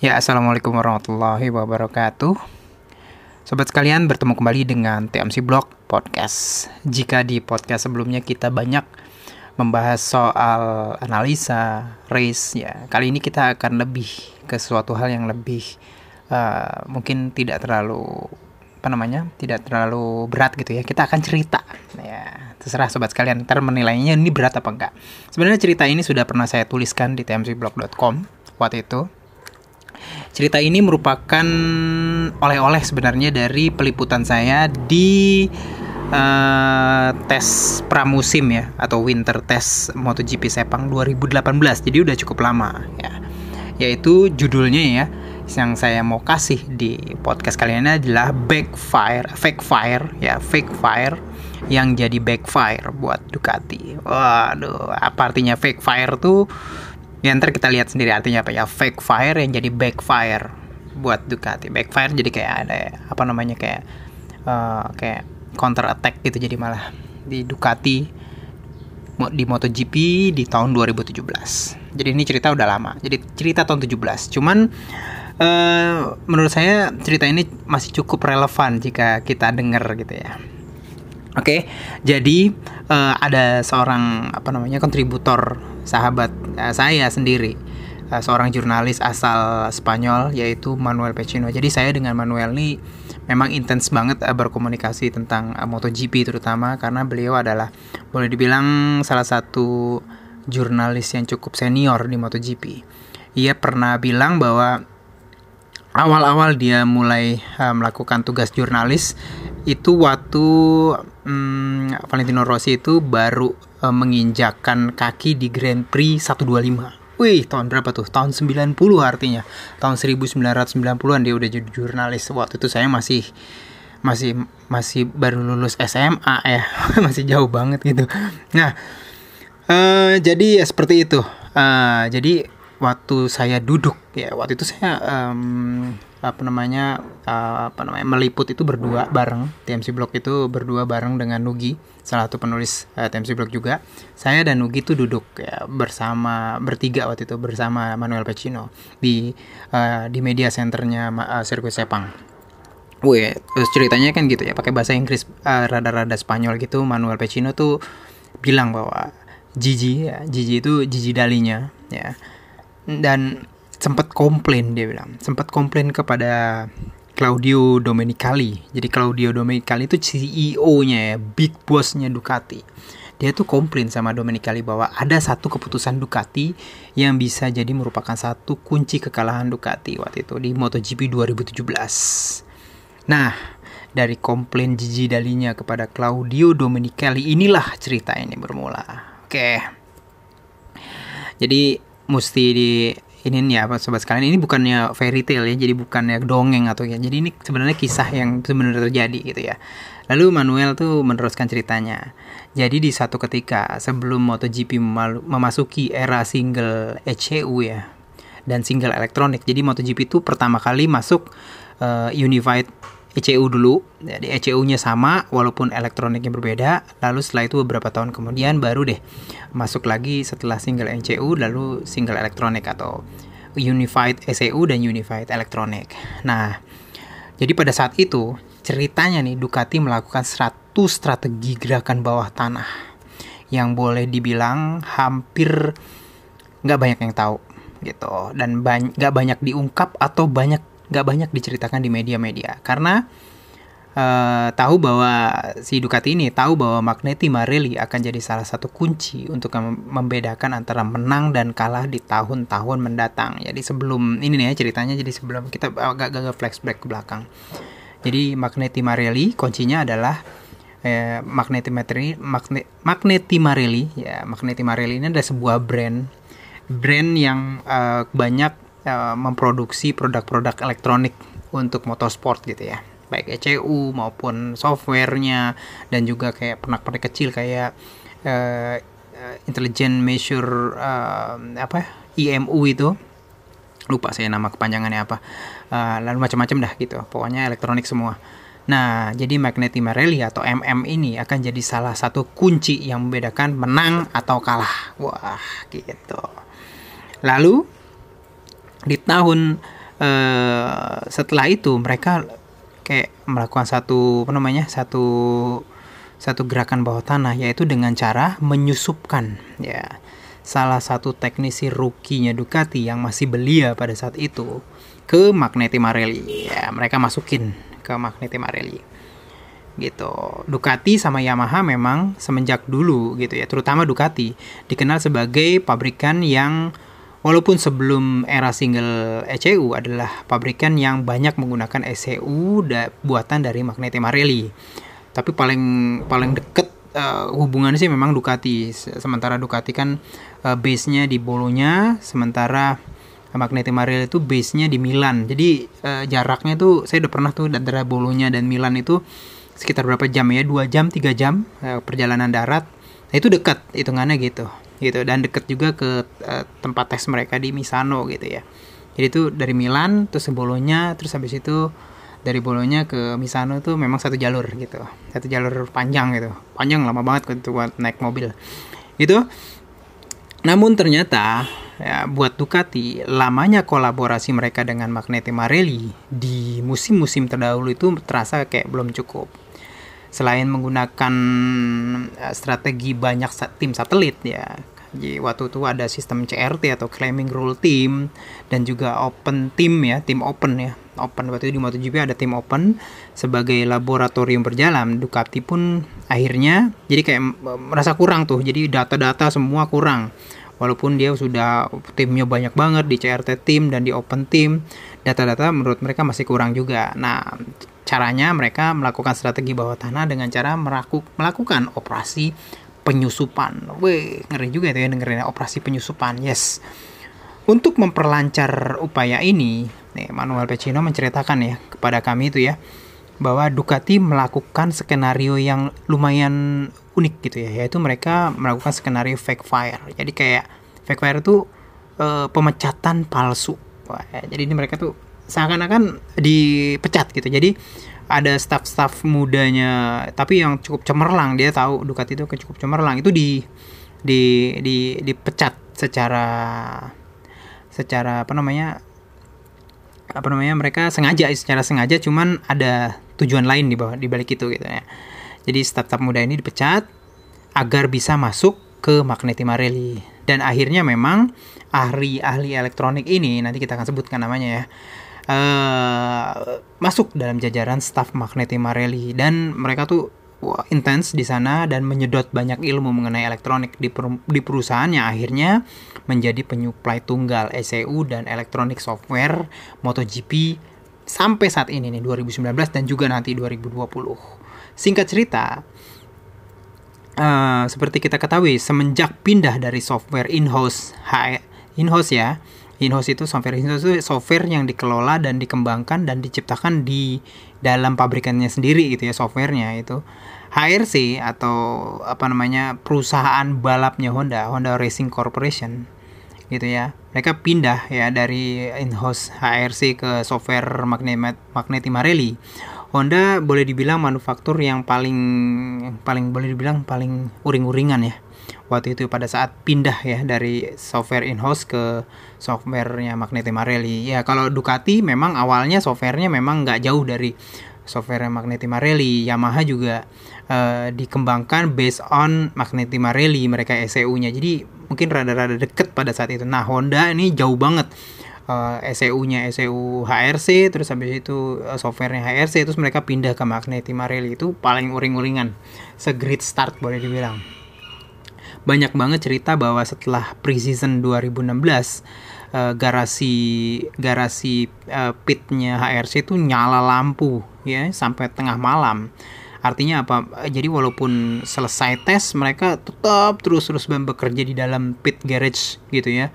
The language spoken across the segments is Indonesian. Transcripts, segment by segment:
Ya, Assalamualaikum warahmatullahi wabarakatuh. Sobat sekalian, bertemu kembali dengan TMC Blog Podcast. Jika di podcast sebelumnya kita banyak membahas soal analisa, race, ya, kali ini kita akan lebih ke suatu hal yang lebih uh, mungkin tidak terlalu apa namanya, tidak terlalu berat gitu ya. Kita akan cerita, ya, terserah sobat sekalian. Ntar menilainya ini berat apa enggak. Sebenarnya cerita ini sudah pernah saya tuliskan di tmcblog.com waktu itu Cerita ini merupakan oleh-oleh sebenarnya dari peliputan saya di uh, tes pramusim ya atau winter test MotoGP Sepang 2018. Jadi udah cukup lama ya. Yaitu judulnya ya yang saya mau kasih di podcast kali ini adalah backfire, fake fire ya, fake fire yang jadi backfire buat Ducati. Waduh, apa artinya fake fire tuh? Ya ntar kita lihat sendiri artinya apa ya. Fake fire yang jadi backfire buat Ducati. Backfire jadi kayak ada apa namanya kayak uh, kayak counter attack gitu jadi malah di Ducati di MotoGP di tahun 2017 jadi ini cerita udah lama. Jadi cerita tahun 17 cuman uh, menurut saya cerita ini masih cukup relevan jika kita dengar gitu ya. Oke, okay, jadi uh, ada seorang apa namanya kontributor sahabat uh, saya sendiri, uh, seorang jurnalis asal Spanyol yaitu Manuel Pecino. Jadi saya dengan Manuel ini memang intens banget uh, berkomunikasi tentang uh, MotoGP terutama karena beliau adalah boleh dibilang salah satu jurnalis yang cukup senior di MotoGP. Ia pernah bilang bahwa awal-awal dia mulai uh, melakukan tugas jurnalis itu waktu um, Valentino Rossi itu baru uh, menginjakan kaki di Grand Prix 125. Wih, tahun berapa tuh? Tahun 90 artinya. Tahun 1990-an dia udah jadi jurnalis. Waktu itu saya masih masih masih baru lulus SMA ya. masih jauh banget gitu. Nah, uh, jadi ya seperti itu. Uh, jadi waktu saya duduk ya waktu itu saya um, apa namanya uh, apa namanya meliput itu berdua bareng. TMC Blog itu berdua bareng dengan Nugi salah satu penulis uh, eh, TMC Blog juga. Saya dan Nugi itu duduk ya bersama bertiga waktu itu bersama Manuel Pacino di uh, di media centernya uh, sirkuit Sepang. Wih, terus ceritanya kan gitu ya, pakai bahasa Inggris rada rada-rada Spanyol gitu. Manuel Pacino tuh bilang bahwa Gigi, ya, Gigi itu Gigi Dalinya, ya dan sempat komplain dia bilang. Sempat komplain kepada Claudio Domenicali. Jadi Claudio Domenicali itu CEO-nya ya big boss-nya Ducati. Dia tuh komplain sama Domenicali bahwa ada satu keputusan Ducati yang bisa jadi merupakan satu kunci kekalahan Ducati waktu itu di MotoGP 2017 nah dari komplain Gigi Dalinya kepada Claudio Domenicali inilah cerita ini bermula. Oke. Jadi mesti di ini ya sobat sekalian. Ini bukannya fairy tale ya jadi bukannya dongeng atau ya. Jadi ini sebenarnya kisah yang sebenarnya terjadi gitu ya. Lalu Manuel tuh meneruskan ceritanya. Jadi di satu ketika sebelum MotoGP memasuki era single ECU ya dan single elektronik jadi MotoGP itu pertama kali masuk uh, unified ECU dulu. Jadi ECU-nya sama walaupun elektroniknya berbeda. Lalu setelah itu beberapa tahun kemudian baru deh masuk lagi setelah single ECU lalu single elektronik atau unified ECU dan unified elektronik. Nah jadi pada saat itu ceritanya nih Ducati melakukan 100 strategi gerakan bawah tanah yang boleh dibilang hampir nggak banyak yang tahu gitu. Dan nggak banyak diungkap atau banyak nggak banyak diceritakan di media-media karena uh, tahu bahwa si Ducati ini tahu bahwa Magneti Marelli akan jadi salah satu kunci untuk membedakan antara menang dan kalah di tahun-tahun mendatang. Jadi sebelum ini nih ya ceritanya jadi sebelum kita agak-agak flashback ke belakang. Jadi Magneti Marelli kuncinya adalah eh, Magneti Marelli Magne, Magneti Marelli ya Magneti Marelli ini adalah sebuah brand brand yang uh, banyak uh, memproduksi produk-produk elektronik untuk motorsport gitu ya. Baik ECU maupun softwarenya dan juga kayak pernak-pernik kecil kayak uh, intelligent measure uh, apa IMU itu. Lupa saya nama kepanjangannya apa. Uh, lalu macam-macam dah gitu. Pokoknya elektronik semua. Nah, jadi Magneti Marelli atau MM ini akan jadi salah satu kunci yang membedakan menang atau kalah. Wah, gitu. Lalu di tahun uh, setelah itu mereka kayak melakukan satu apa namanya satu satu gerakan bawah tanah yaitu dengan cara menyusupkan ya. Salah satu teknisi rukinya Ducati yang masih belia pada saat itu ke Magneti Marelli. Ya mereka masukin ke Magneti Marelli. Gitu. Ducati sama Yamaha memang semenjak dulu gitu ya terutama Ducati dikenal sebagai pabrikan yang walaupun sebelum era single ECU adalah pabrikan yang banyak menggunakan ECU da buatan dari Magneti Marelli. Tapi paling paling deket uh, hubungannya sih memang Ducati. Sementara Ducati kan uh, base-nya di Bolonya sementara Magneti Marelli itu base-nya di Milan. Jadi uh, jaraknya tuh saya udah pernah tuh antara Bolonya dan Milan itu sekitar berapa jam ya? Dua jam tiga jam uh, perjalanan darat. Nah, itu dekat hitungannya gitu gitu dan deket juga ke uh, tempat tes mereka di Misano gitu ya. Jadi itu dari Milan terus ke Bolonya terus habis itu dari Bolonya ke Misano itu memang satu jalur gitu satu jalur panjang gitu. Panjang lama banget untuk buat naik mobil. Itu namun ternyata ya, buat Ducati lamanya kolaborasi mereka dengan Magneti Marelli di musim-musim terdahulu itu terasa kayak belum cukup. Selain menggunakan eh, strategi banyak tim satelit ya jadi waktu itu ada sistem CRT atau claiming rule team dan juga open team ya, tim open ya. Open waktu itu di MotoGP ada tim open sebagai laboratorium berjalan. Ducati pun akhirnya jadi kayak merasa kurang tuh. Jadi data-data semua kurang. Walaupun dia sudah timnya banyak banget di CRT team dan di open team, data-data menurut mereka masih kurang juga. Nah, caranya mereka melakukan strategi bawah tanah dengan cara melakukan operasi penyusupan. Wih, ngeri juga itu ya dengerin operasi penyusupan. Yes. Untuk memperlancar upaya ini, nih Manuel Pecino menceritakan ya kepada kami itu ya bahwa Ducati melakukan skenario yang lumayan unik gitu ya, yaitu mereka melakukan skenario fake fire. Jadi kayak fake fire itu e, pemecatan palsu. Wah, jadi ini mereka tuh seakan-akan dipecat gitu. Jadi ada staff-staff mudanya tapi yang cukup cemerlang dia tahu Ducati itu cukup cemerlang. Itu di di di dipecat secara secara apa namanya apa namanya mereka sengaja secara sengaja cuman ada tujuan lain di bawah di balik itu gitu ya. Jadi staff-staff muda ini dipecat agar bisa masuk ke Magneti Marelli dan akhirnya memang ahli-ahli elektronik ini nanti kita akan sebutkan namanya ya uh, masuk dalam jajaran staff Magneti Marelli dan mereka tuh wah, intens di sana dan menyedot banyak ilmu mengenai elektronik di, per, di perusahaan yang akhirnya menjadi penyuplai tunggal ECU dan elektronik software MotoGP sampai saat ini nih 2019 dan juga nanti 2020. Singkat cerita, uh, seperti kita ketahui semenjak pindah dari software in-house in-house ya in-house itu software in-house itu software yang dikelola dan dikembangkan dan diciptakan di dalam pabrikannya sendiri gitu ya softwarenya itu. HRC atau apa namanya perusahaan balapnya Honda Honda Racing Corporation gitu ya. Mereka pindah ya dari in-house HRC ke software Magnet Magneti Marelli Honda boleh dibilang manufaktur yang paling paling boleh dibilang paling uring-uringan ya waktu itu pada saat pindah ya dari software in-house ke softwarenya Magneti Marelli. Ya kalau Ducati memang awalnya softwarenya memang nggak jauh dari software Magneti Marelli. Yamaha juga uh, dikembangkan based on Magneti Marelli mereka ECU-nya. Jadi mungkin rada-rada deket pada saat itu. Nah Honda ini jauh banget uh, eh, ECU-nya ECU HRC terus habis itu uh, softwarenya HRC terus mereka pindah ke Magneti Marelli itu paling uring-uringan segrid start boleh dibilang banyak banget cerita bahwa setelah preseason 2016 uh, garasi garasi uh, pitnya HRC itu nyala lampu ya sampai tengah malam. Artinya apa? Jadi walaupun selesai tes mereka tetap terus-terus bekerja di dalam pit garage gitu ya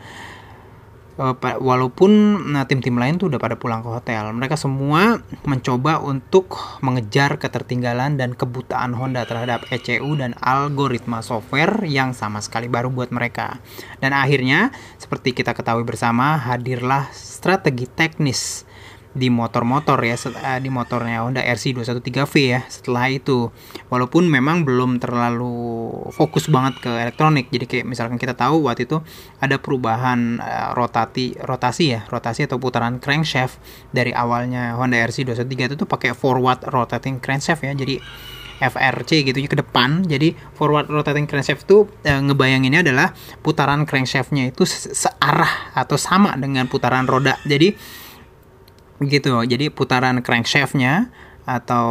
walaupun nah, tim-tim lain tuh udah pada pulang ke hotel, mereka semua mencoba untuk mengejar ketertinggalan dan kebutaan Honda terhadap ECU dan algoritma software yang sama sekali baru buat mereka. Dan akhirnya, seperti kita ketahui bersama, hadirlah strategi teknis di motor-motor ya uh, di motornya Honda RC 213V ya setelah itu walaupun memang belum terlalu fokus banget ke elektronik jadi kayak misalkan kita tahu waktu itu ada perubahan uh, rotati rotasi ya rotasi atau putaran crankshaft dari awalnya Honda RC 213 itu tuh pakai forward rotating crankshaft ya jadi FRC gitu ke depan. Jadi forward rotating crankshaft itu e, ngebayanginnya adalah putaran crankshaftnya itu searah atau sama dengan putaran roda. Jadi gitu. Jadi putaran crankshaftnya atau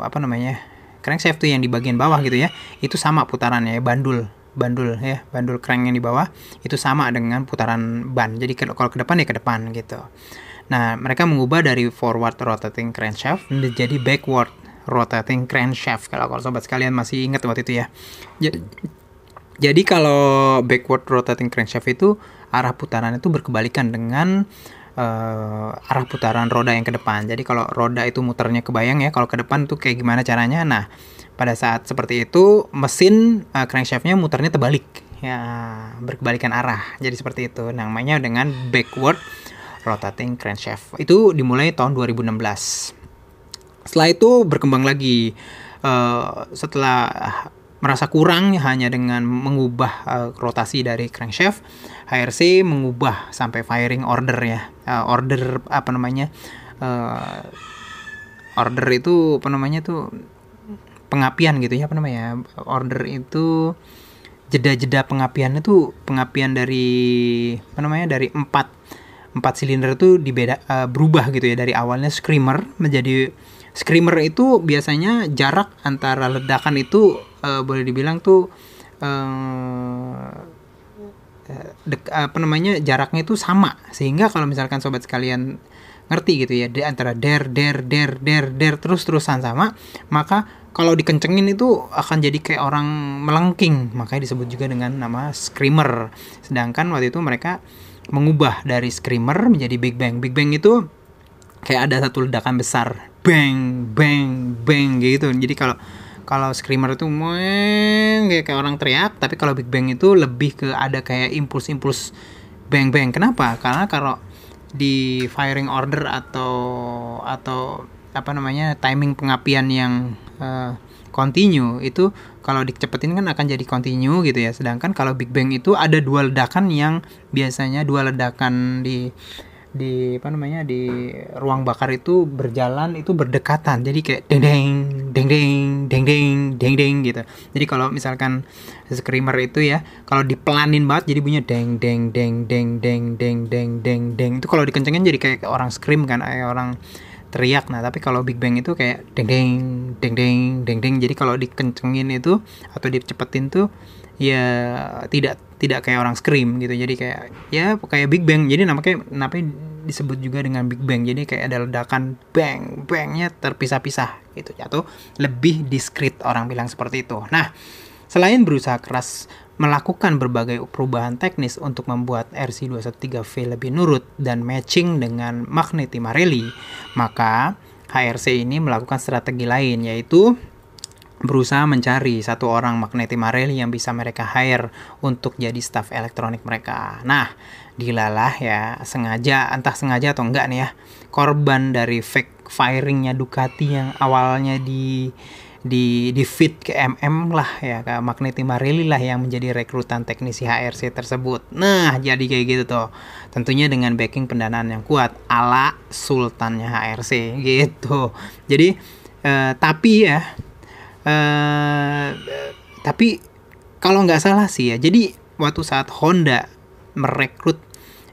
apa namanya crankshaft tuh yang di bagian bawah gitu ya itu sama putarannya ya bandul bandul ya bandul crank yang di bawah itu sama dengan putaran ban. Jadi kalau ke depan ya ke depan gitu. Nah mereka mengubah dari forward rotating crankshaft menjadi backward rotating crankshaft kalau kalau sobat sekalian masih ingat waktu itu ya. Jadi kalau backward rotating crankshaft itu arah putaran itu berkebalikan dengan uh, arah putaran roda yang ke depan. Jadi kalau roda itu muternya kebayang ya, kalau ke depan tuh kayak gimana caranya? Nah, pada saat seperti itu mesin uh, crankshaftnya muternya terbalik, ya berkebalikan arah. Jadi seperti itu. Namanya dengan backward rotating crankshaft. Itu dimulai tahun 2016. Setelah itu berkembang lagi. Uh, setelah merasa kurang hanya dengan mengubah uh, rotasi dari crankshaft, HRC mengubah sampai firing order ya. Uh, order apa namanya? Uh, order itu apa namanya tuh pengapian gitu ya apa namanya? Order itu jeda-jeda pengapian itu pengapian dari apa namanya? dari empat empat silinder itu dibeda uh, berubah gitu ya dari awalnya screamer menjadi screamer itu biasanya jarak antara ledakan itu uh, boleh dibilang tuh uh, dek, apa namanya jaraknya itu sama. Sehingga kalau misalkan sobat sekalian ngerti gitu ya di antara der der der der der terus terusan sama maka kalau dikencengin itu akan jadi kayak orang melengking. Makanya disebut juga dengan nama screamer. Sedangkan waktu itu mereka mengubah dari screamer menjadi big bang. Big bang itu kayak ada satu ledakan besar bang bang bang gitu. Jadi kalau kalau screamer itu meng kayak, orang teriak tapi kalau big bang itu lebih ke ada kayak impuls-impuls bang bang. Kenapa? Karena kalau di firing order atau atau apa namanya timing pengapian yang uh, continue itu kalau dicepetin kan akan jadi continue gitu ya. Sedangkan kalau big bang itu ada dua ledakan yang biasanya dua ledakan di di apa namanya di ruang bakar itu berjalan itu berdekatan. Jadi kayak deng deng deng deng deng deng deng deng gitu. Jadi kalau misalkan screamer itu ya kalau dipelanin banget jadi bunyinya deng deng deng deng deng deng deng deng deng. Itu kalau dikencengin jadi kayak orang scream kan kayak orang teriak. Nah tapi kalau big bang itu kayak deng deng deng deng deng deng jadi kalau dikencengin itu atau dicepetin tuh ya tidak tidak kayak orang scream gitu. Jadi kayak ya kayak big bang. Jadi namanya namanya disebut juga dengan big bang. Jadi kayak ada ledakan bang bangnya terpisah-pisah gitu. Jatuh lebih diskret orang bilang seperti itu. Nah selain berusaha keras melakukan berbagai perubahan teknis untuk membuat RC213V lebih nurut dan matching dengan Magneti Marelli, maka HRC ini melakukan strategi lain yaitu berusaha mencari satu orang Magneti Marelli yang bisa mereka hire untuk jadi staff elektronik mereka. Nah, dilalah ya, sengaja, entah sengaja atau enggak nih ya, korban dari fake firingnya Ducati yang awalnya di di di fit ke MM lah ya ke Magneti Marelli lah yang menjadi rekrutan teknisi HRC tersebut. Nah, jadi kayak gitu tuh. Tentunya dengan backing pendanaan yang kuat ala sultannya HRC gitu. Jadi eh, tapi ya uh, tapi kalau nggak salah sih ya jadi waktu saat Honda merekrut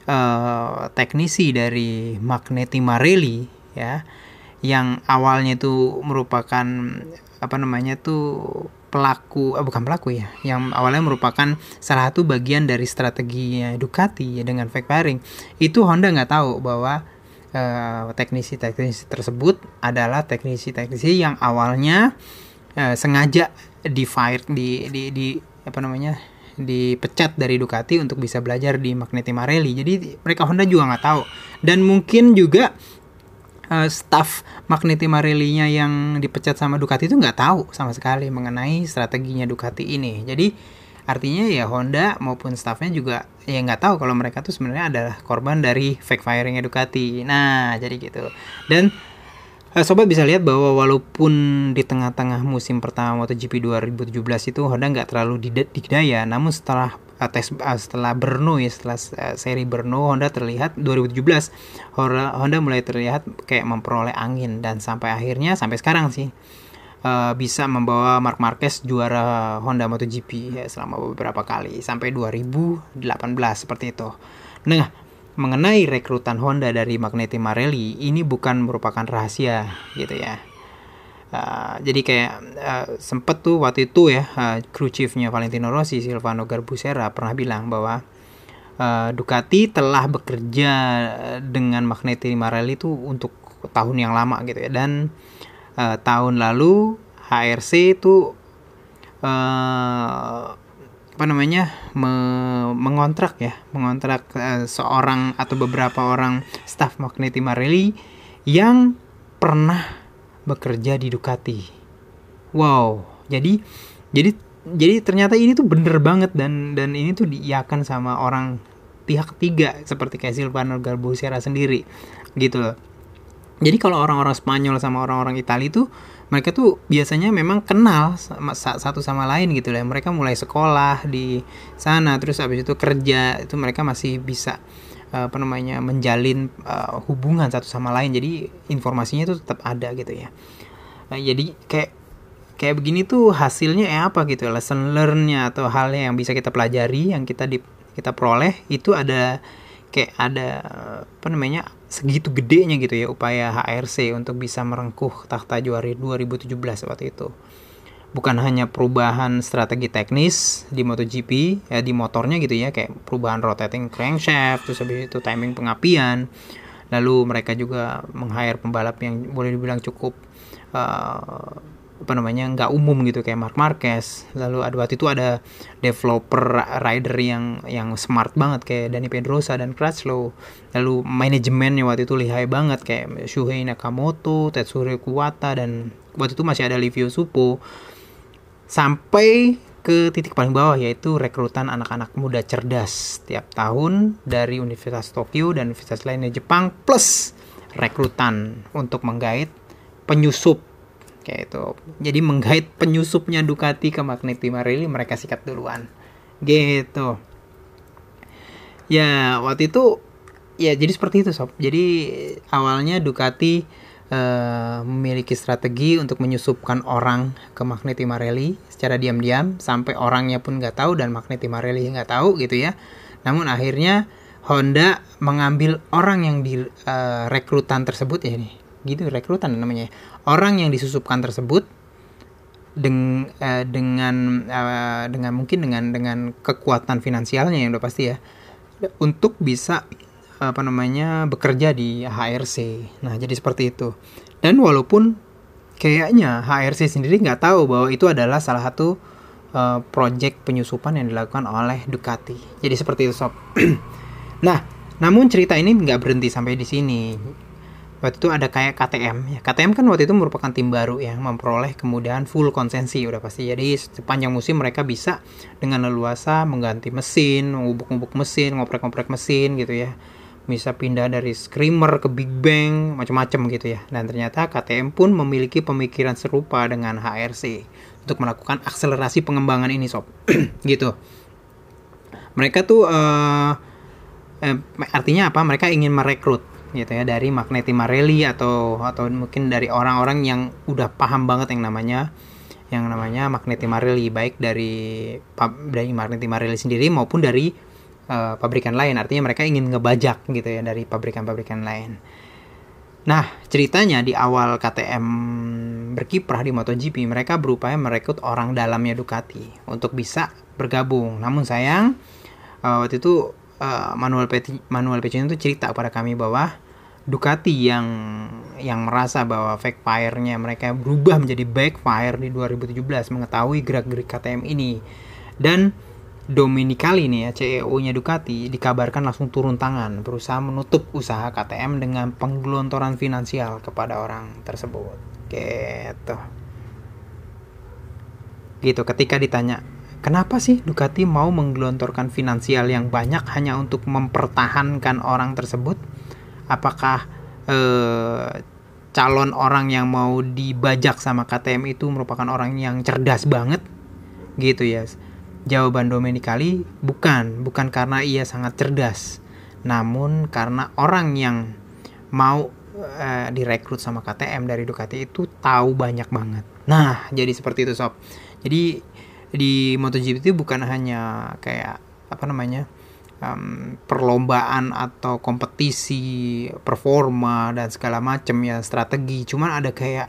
uh, teknisi dari Magneti Marelli ya yang awalnya itu merupakan apa namanya tuh pelaku eh, bukan pelaku ya yang awalnya merupakan salah satu bagian dari strategi Ducati ya dengan fake firing. Itu Honda nggak tahu bahwa teknisi-teknisi uh, tersebut adalah teknisi-teknisi yang awalnya uh, sengaja di fire di, di di apa namanya dipecat dari Ducati untuk bisa belajar di Magneti Marelli. Jadi mereka Honda juga nggak tahu. Dan mungkin juga uh, staff Magneti Marelli-nya yang dipecat sama Ducati itu nggak tahu sama sekali mengenai strateginya Ducati ini. Jadi artinya ya Honda maupun staffnya juga ya nggak tahu kalau mereka tuh sebenarnya adalah korban dari fake firing Ducati nah jadi gitu dan eh, Sobat bisa lihat bahwa walaupun di tengah-tengah musim pertama MotoGP 2017 itu Honda nggak terlalu didaya, namun setelah uh, tes uh, setelah Brno ya setelah uh, seri Brno Honda terlihat 2017 Honda, mulai terlihat kayak memperoleh angin. Dan sampai akhirnya sampai sekarang sih bisa membawa Mark Marquez juara Honda MotoGP ya, selama beberapa kali. Sampai 2018 seperti itu. Nah, mengenai rekrutan Honda dari Magneti Marelli ini bukan merupakan rahasia gitu ya. Uh, jadi kayak uh, sempet tuh waktu itu ya uh, crew chiefnya Valentino Rossi Silvano Garbusera pernah bilang bahwa uh, Ducati telah bekerja dengan Magneti Marelli itu untuk tahun yang lama gitu ya dan uh, tahun lalu HRC itu uh, apa namanya me mengontrak ya mengontrak uh, seorang atau beberapa orang staff Magneti Marelli yang pernah bekerja di Ducati. Wow, jadi jadi jadi ternyata ini tuh bener banget dan dan ini tuh diiakan sama orang pihak ketiga seperti kayak Silvano Garbusera sendiri gitu loh jadi kalau orang-orang Spanyol sama orang-orang Italia itu mereka tuh biasanya memang kenal sama, satu sama lain gitu lah. Mereka mulai sekolah di sana terus habis itu kerja itu mereka masih bisa apa namanya menjalin uh, hubungan satu sama lain. Jadi informasinya itu tetap ada gitu ya. Nah, jadi kayak kayak begini tuh hasilnya ya apa gitu lesson learnnya atau hal yang bisa kita pelajari yang kita di kita peroleh itu ada kayak ada apa namanya segitu gedenya gitu ya upaya HRC untuk bisa merengkuh takhta juara 2017 waktu itu. Bukan hanya perubahan strategi teknis di MotoGP ya di motornya gitu ya kayak perubahan rotating crankshaft terus habis itu timing pengapian. Lalu mereka juga meng-hire pembalap yang boleh dibilang cukup uh, apa namanya nggak umum gitu kayak Mark Marquez. Lalu ada waktu itu ada developer rider yang yang smart banget kayak Dani Pedrosa dan Crutchlow. Lalu manajemennya waktu itu lihai banget kayak Shuhei Nakamoto Tetsuro Kuwata dan waktu itu masih ada Livio Supo. Sampai ke titik paling bawah yaitu rekrutan anak-anak muda cerdas. Tiap tahun dari Universitas Tokyo dan universitas lainnya Jepang plus rekrutan untuk menggait penyusup kayak itu. Jadi menggait penyusupnya Ducati ke Magneti Marelli mereka sikat duluan. Gitu. Ya waktu itu ya jadi seperti itu sob. Jadi awalnya Ducati uh, memiliki strategi untuk menyusupkan orang ke Magneti Marelli secara diam-diam sampai orangnya pun nggak tahu dan Magneti Marelli nggak tahu gitu ya. Namun akhirnya Honda mengambil orang yang di uh, rekrutan tersebut ya ini gitu rekrutan namanya. Orang yang disusupkan tersebut deng, uh, dengan uh, dengan mungkin dengan dengan kekuatan finansialnya yang udah pasti ya untuk bisa apa namanya bekerja di HRC nah jadi seperti itu. Dan walaupun kayaknya HRC sendiri nggak tahu bahwa itu adalah salah satu uh, project penyusupan yang dilakukan oleh Ducati. Jadi seperti itu sob. Nah namun cerita ini nggak berhenti sampai di sini waktu itu ada kayak KTM ya KTM kan waktu itu merupakan tim baru ya memperoleh kemudahan full konsensi udah pasti. Jadi sepanjang musim mereka bisa dengan leluasa mengganti mesin ngubuk-ngubuk mesin ngoprek-ngoprek mesin gitu ya. Bisa pindah dari screamer ke big bang macam-macam gitu ya. Dan ternyata KTM pun memiliki pemikiran serupa dengan HRC untuk melakukan akselerasi pengembangan ini sob. Gitu. Mereka tuh uh, eh, artinya apa? Mereka ingin merekrut gitu ya dari Magneti Marelli atau atau mungkin dari orang-orang yang udah paham banget yang namanya yang namanya Magneti Marelli baik dari dari Magneti Marelli sendiri maupun dari uh, pabrikan lain artinya mereka ingin ngebajak gitu ya dari pabrikan-pabrikan lain. Nah, ceritanya di awal KTM berkiprah di MotoGP, mereka berupaya merekrut orang dalamnya Ducati untuk bisa bergabung. Namun sayang, uh, waktu itu uh, Manuel Pe Manuel Pecino itu cerita kepada kami bahwa Ducati yang yang merasa bahwa fake fire-nya mereka berubah menjadi backfire di 2017 mengetahui gerak-gerik KTM ini. Dan Dominicali nih ya CEO-nya Ducati dikabarkan langsung turun tangan berusaha menutup usaha KTM dengan penggelontoran finansial kepada orang tersebut. Gitu. Gitu ketika ditanya kenapa sih Ducati mau menggelontorkan finansial yang banyak hanya untuk mempertahankan orang tersebut? Apakah eh, calon orang yang mau dibajak sama KTM itu merupakan orang yang cerdas banget? Gitu ya. Jawaban Domenicali bukan, bukan karena ia sangat cerdas, namun karena orang yang mau uh, direkrut sama KTM dari Ducati itu tahu banyak banget. Nah, jadi seperti itu sob. Jadi di MotoGP itu bukan hanya kayak apa namanya um, perlombaan atau kompetisi performa dan segala macam ya strategi. Cuman ada kayak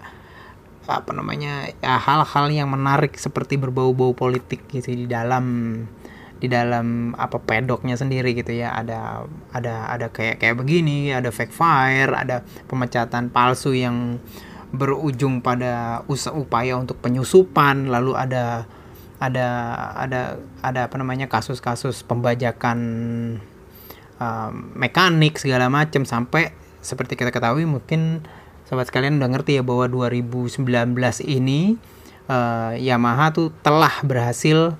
apa namanya ya hal-hal yang menarik seperti berbau-bau politik gitu di dalam di dalam apa pedoknya sendiri gitu ya ada ada ada kayak kayak begini ada fake fire ada pemecatan palsu yang berujung pada usaha upaya untuk penyusupan lalu ada ada ada ada apa namanya kasus-kasus pembajakan um, mekanik segala macam sampai seperti kita ketahui mungkin sobat sekalian udah ngerti ya bahwa 2019 ini uh, Yamaha tuh telah berhasil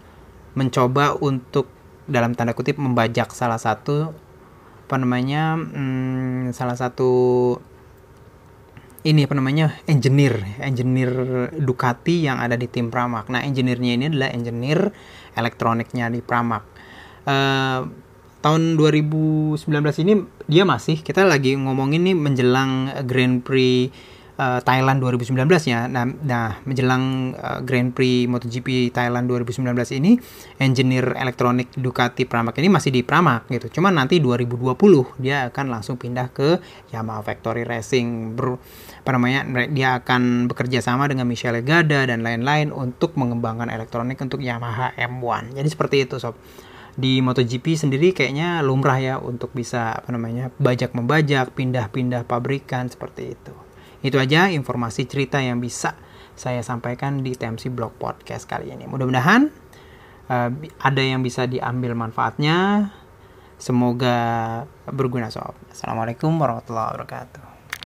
mencoba untuk dalam tanda kutip membajak salah satu apa namanya hmm, salah satu ini apa namanya engineer engineer Ducati yang ada di tim Pramac. Nah engineernya ini adalah engineer elektroniknya di Pramac. Uh, tahun 2019 ini dia masih kita lagi ngomongin nih menjelang Grand Prix uh, Thailand 2019 ya. Nah, nah menjelang uh, Grand Prix MotoGP Thailand 2019 ini engineer elektronik Ducati Pramac ini masih di Pramac gitu. Cuma nanti 2020 dia akan langsung pindah ke Yamaha Factory Racing. Ber, apa namanya? Dia akan bekerja sama dengan Michele Gada dan lain-lain untuk mengembangkan elektronik untuk Yamaha M1. Jadi seperti itu sob di MotoGP sendiri kayaknya lumrah ya untuk bisa apa namanya bajak membajak pindah-pindah pabrikan seperti itu. Itu aja informasi cerita yang bisa saya sampaikan di TMC Blog Podcast kali ini. Mudah-mudahan uh, ada yang bisa diambil manfaatnya. Semoga berguna sob. Assalamualaikum warahmatullahi wabarakatuh.